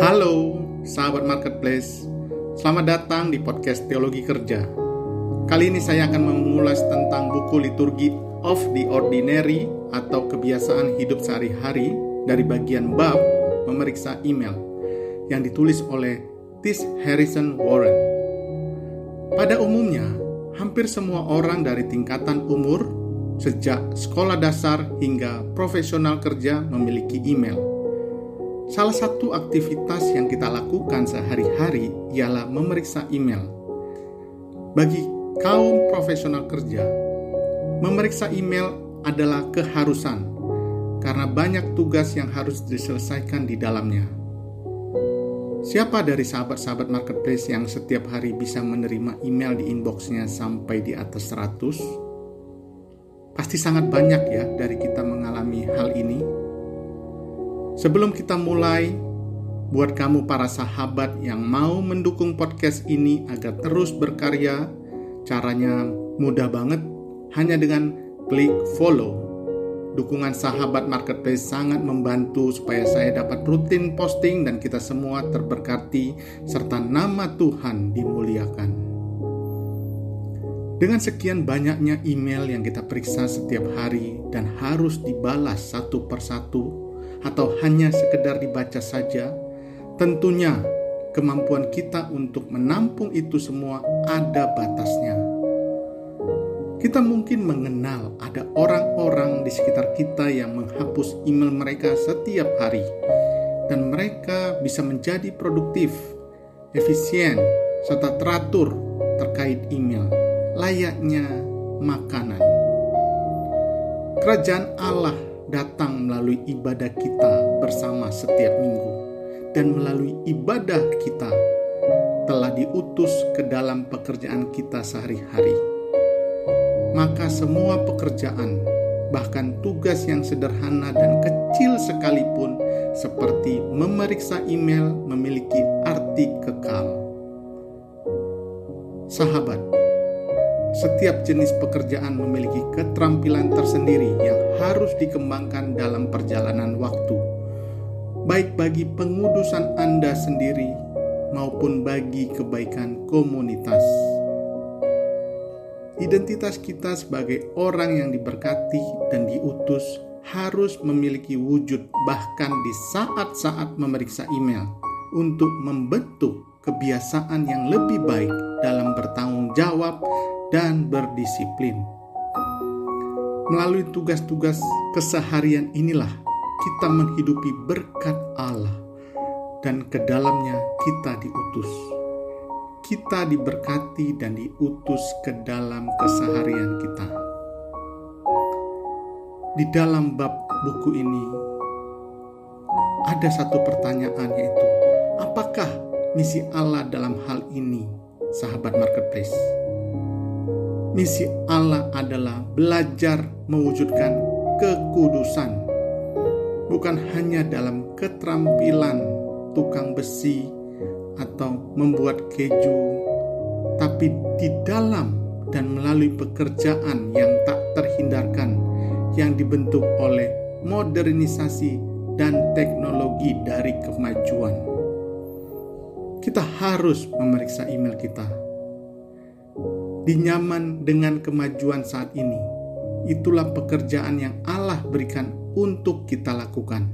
Halo, sahabat marketplace. Selamat datang di podcast Teologi Kerja. Kali ini saya akan mengulas tentang buku liturgi of the ordinary atau kebiasaan hidup sehari-hari dari bagian bab memeriksa email yang ditulis oleh Tis Harrison Warren. Pada umumnya, hampir semua orang dari tingkatan umur sejak sekolah dasar hingga profesional kerja memiliki email Salah satu aktivitas yang kita lakukan sehari-hari ialah memeriksa email. Bagi kaum profesional kerja, memeriksa email adalah keharusan karena banyak tugas yang harus diselesaikan di dalamnya. Siapa dari sahabat-sahabat marketplace yang setiap hari bisa menerima email di inboxnya sampai di atas 100? Pasti sangat banyak ya dari kita mengalami hal ini Sebelum kita mulai, buat kamu para sahabat yang mau mendukung podcast ini agar terus berkarya, caranya mudah banget, hanya dengan klik follow. Dukungan sahabat marketplace sangat membantu supaya saya dapat rutin posting dan kita semua terberkati serta nama Tuhan dimuliakan. Dengan sekian banyaknya email yang kita periksa setiap hari dan harus dibalas satu persatu, atau hanya sekedar dibaca saja, tentunya kemampuan kita untuk menampung itu semua ada batasnya. Kita mungkin mengenal ada orang-orang di sekitar kita yang menghapus email mereka setiap hari, dan mereka bisa menjadi produktif, efisien, serta teratur terkait email, layaknya makanan. Kerajaan Allah datang melalui ibadah kita bersama setiap minggu, dan melalui ibadah kita telah diutus ke dalam pekerjaan kita sehari-hari. Maka, semua pekerjaan, bahkan tugas yang sederhana dan kecil sekalipun, seperti memeriksa email, memiliki arti kekal. Sahabat, setiap jenis pekerjaan memiliki keterampilan tersendiri yang harus dikembangkan dalam perjalanan waktu, baik bagi pengudusan Anda sendiri maupun bagi kebaikan komunitas. Identitas kita sebagai orang yang diberkati dan diutus harus memiliki wujud bahkan di saat-saat memeriksa email untuk membentuk kebiasaan yang lebih baik dalam bertanggung jawab dan berdisiplin. Melalui tugas-tugas keseharian inilah kita menghidupi berkat Allah dan ke dalamnya kita diutus. Kita diberkati dan diutus ke dalam keseharian kita. Di dalam bab buku ini ada satu pertanyaan yaitu apakah misi Allah dalam hal ini, sahabat marketplace? Misi Allah adalah belajar mewujudkan kekudusan, bukan hanya dalam keterampilan tukang besi atau membuat keju, tapi di dalam dan melalui pekerjaan yang tak terhindarkan yang dibentuk oleh modernisasi dan teknologi dari kemajuan. Kita harus memeriksa email kita dinyaman dengan kemajuan saat ini. Itulah pekerjaan yang Allah berikan untuk kita lakukan.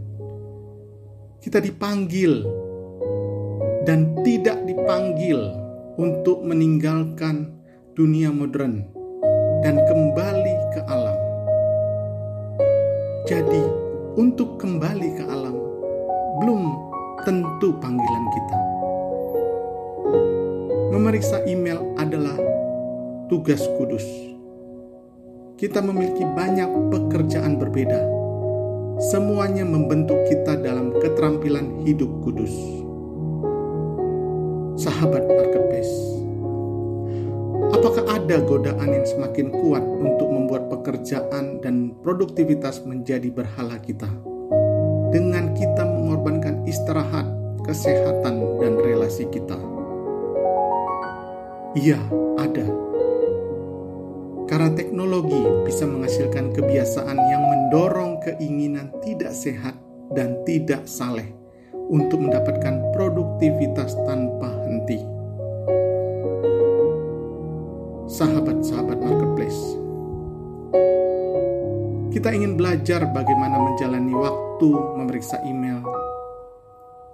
Kita dipanggil dan tidak dipanggil untuk meninggalkan dunia modern dan kembali ke alam. Jadi, untuk kembali ke alam belum tentu panggilan kita. Memeriksa email adalah tugas kudus. Kita memiliki banyak pekerjaan berbeda. Semuanya membentuk kita dalam keterampilan hidup kudus. Sahabat marketplace, apakah ada godaan yang semakin kuat untuk membuat pekerjaan dan produktivitas menjadi berhala kita? Dengan kita mengorbankan istirahat, kesehatan, dan relasi kita. Iya, ada karena teknologi bisa menghasilkan kebiasaan yang mendorong keinginan tidak sehat dan tidak saleh untuk mendapatkan produktivitas tanpa henti. Sahabat-sahabat marketplace, kita ingin belajar bagaimana menjalani waktu memeriksa email,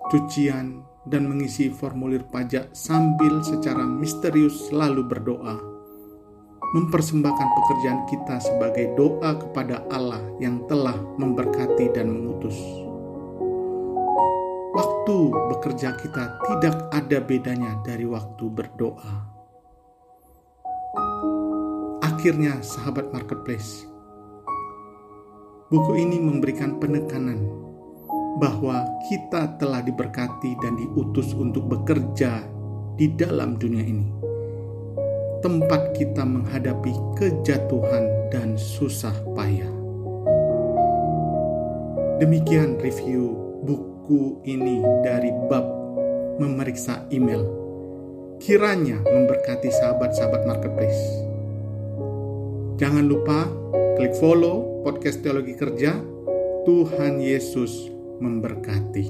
cucian, dan mengisi formulir pajak sambil secara misterius selalu berdoa, mempersembahkan pekerjaan kita sebagai doa kepada Allah yang telah memberkati dan mengutus. Waktu bekerja kita tidak ada bedanya dari waktu berdoa. Akhirnya, sahabat marketplace, buku ini memberikan penekanan bahwa kita telah diberkati dan diutus untuk bekerja di dalam dunia ini. Tempat kita menghadapi kejatuhan dan susah payah. Demikian review buku ini dari bab memeriksa email. Kiranya memberkati sahabat-sahabat marketplace. Jangan lupa klik follow podcast Teologi Kerja. Tuhan Yesus memberkati.